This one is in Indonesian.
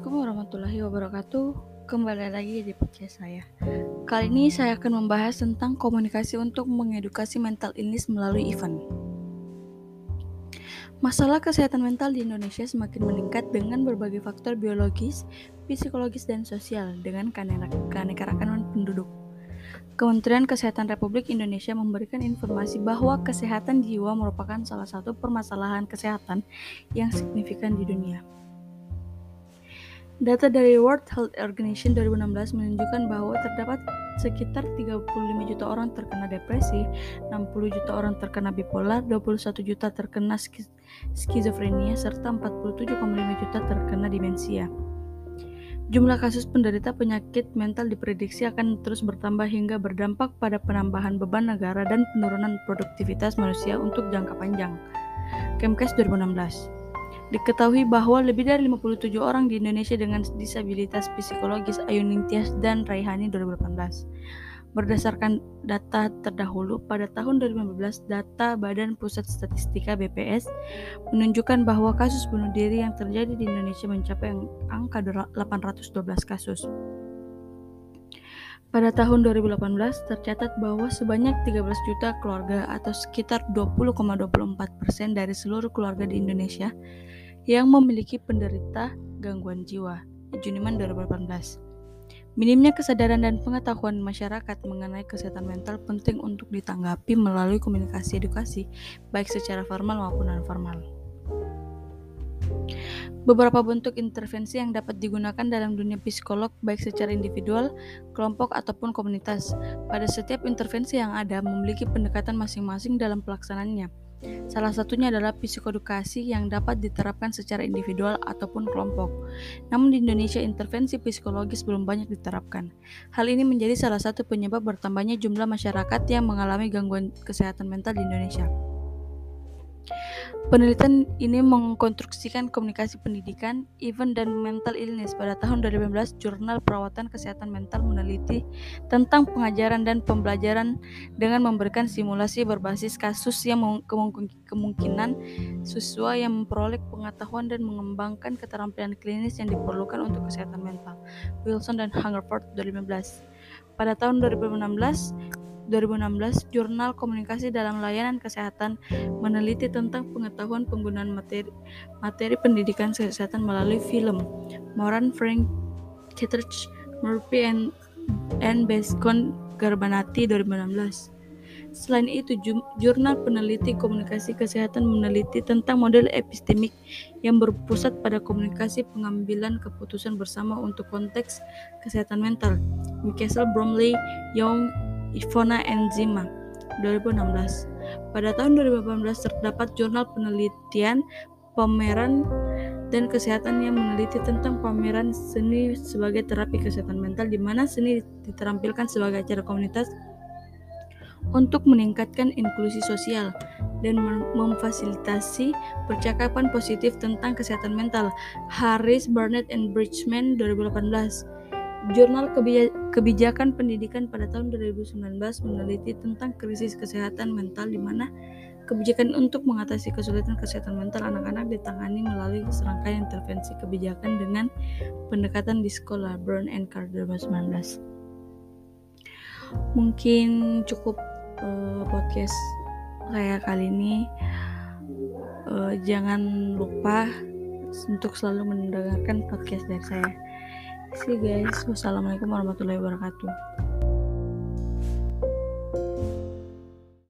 Assalamualaikum warahmatullahi wabarakatuh. Kembali lagi di podcast saya. Kali ini saya akan membahas tentang komunikasi untuk mengedukasi mental illness melalui event. Masalah kesehatan mental di Indonesia semakin meningkat dengan berbagai faktor biologis, psikologis, dan sosial dengan keanekaragaman penduduk. Kementerian Kesehatan Republik Indonesia memberikan informasi bahwa kesehatan jiwa merupakan salah satu permasalahan kesehatan yang signifikan di dunia. Data dari World Health Organization 2016 menunjukkan bahwa terdapat sekitar 35 juta orang terkena depresi, 60 juta orang terkena bipolar, 21 juta terkena skizofrenia, serta 47,5 juta terkena demensia. Jumlah kasus penderita penyakit mental diprediksi akan terus bertambah hingga berdampak pada penambahan beban negara dan penurunan produktivitas manusia untuk jangka panjang. Kemkes 2016 Diketahui bahwa lebih dari 57 orang di Indonesia dengan disabilitas psikologis Ayuning Tias dan Raihani 2018. Berdasarkan data terdahulu pada tahun 2015, data Badan Pusat Statistika BPS menunjukkan bahwa kasus bunuh diri yang terjadi di Indonesia mencapai angka 812 kasus. Pada tahun 2018 tercatat bahwa sebanyak 13 juta keluarga atau sekitar 20,24% dari seluruh keluarga di Indonesia yang memiliki penderita gangguan jiwa. Juniman 2018. Minimnya kesadaran dan pengetahuan masyarakat mengenai kesehatan mental penting untuk ditanggapi melalui komunikasi edukasi, baik secara formal maupun non-formal. Beberapa bentuk intervensi yang dapat digunakan dalam dunia psikolog, baik secara individual, kelompok, ataupun komunitas. Pada setiap intervensi yang ada, memiliki pendekatan masing-masing dalam pelaksanaannya. Salah satunya adalah psikodukasi yang dapat diterapkan secara individual ataupun kelompok. Namun di Indonesia intervensi psikologis belum banyak diterapkan. Hal ini menjadi salah satu penyebab bertambahnya jumlah masyarakat yang mengalami gangguan kesehatan mental di Indonesia. Penelitian ini mengkonstruksikan komunikasi pendidikan, event, dan mental illness. Pada tahun 2015, Jurnal Perawatan Kesehatan Mental meneliti tentang pengajaran dan pembelajaran dengan memberikan simulasi berbasis kasus yang kemungkinan siswa yang memperoleh pengetahuan dan mengembangkan keterampilan klinis yang diperlukan untuk kesehatan mental. Wilson dan Hungerford 2015. Pada tahun 2016, 2016, Jurnal Komunikasi dalam Layanan Kesehatan meneliti tentang pengetahuan penggunaan materi, materi pendidikan kesehatan melalui film. Moran Frank Kittredge, Murphy and, and Bescon Garbanati 2016. Selain itu, jurnal peneliti komunikasi kesehatan meneliti tentang model epistemik yang berpusat pada komunikasi pengambilan keputusan bersama untuk konteks kesehatan mental. Mikesel Bromley, Young, Ivona Enzima 2016. Pada tahun 2018 terdapat jurnal penelitian pameran dan kesehatan yang meneliti tentang pameran seni sebagai terapi kesehatan mental di mana seni diterampilkan sebagai acara komunitas untuk meningkatkan inklusi sosial dan memfasilitasi percakapan positif tentang kesehatan mental. Harris, Burnett, and Bridgman 2018 Jurnal Kebijakan Pendidikan pada tahun 2019 meneliti tentang krisis kesehatan mental di mana kebijakan untuk mengatasi kesulitan kesehatan mental anak-anak ditangani melalui serangkaian intervensi kebijakan dengan pendekatan di sekolah Burn and Carr 2019. Mungkin cukup uh, podcast saya kali ini. Uh, jangan lupa untuk selalu mendengarkan podcast dari saya. See you guys. Wassalamualaikum warahmatullahi wabarakatuh.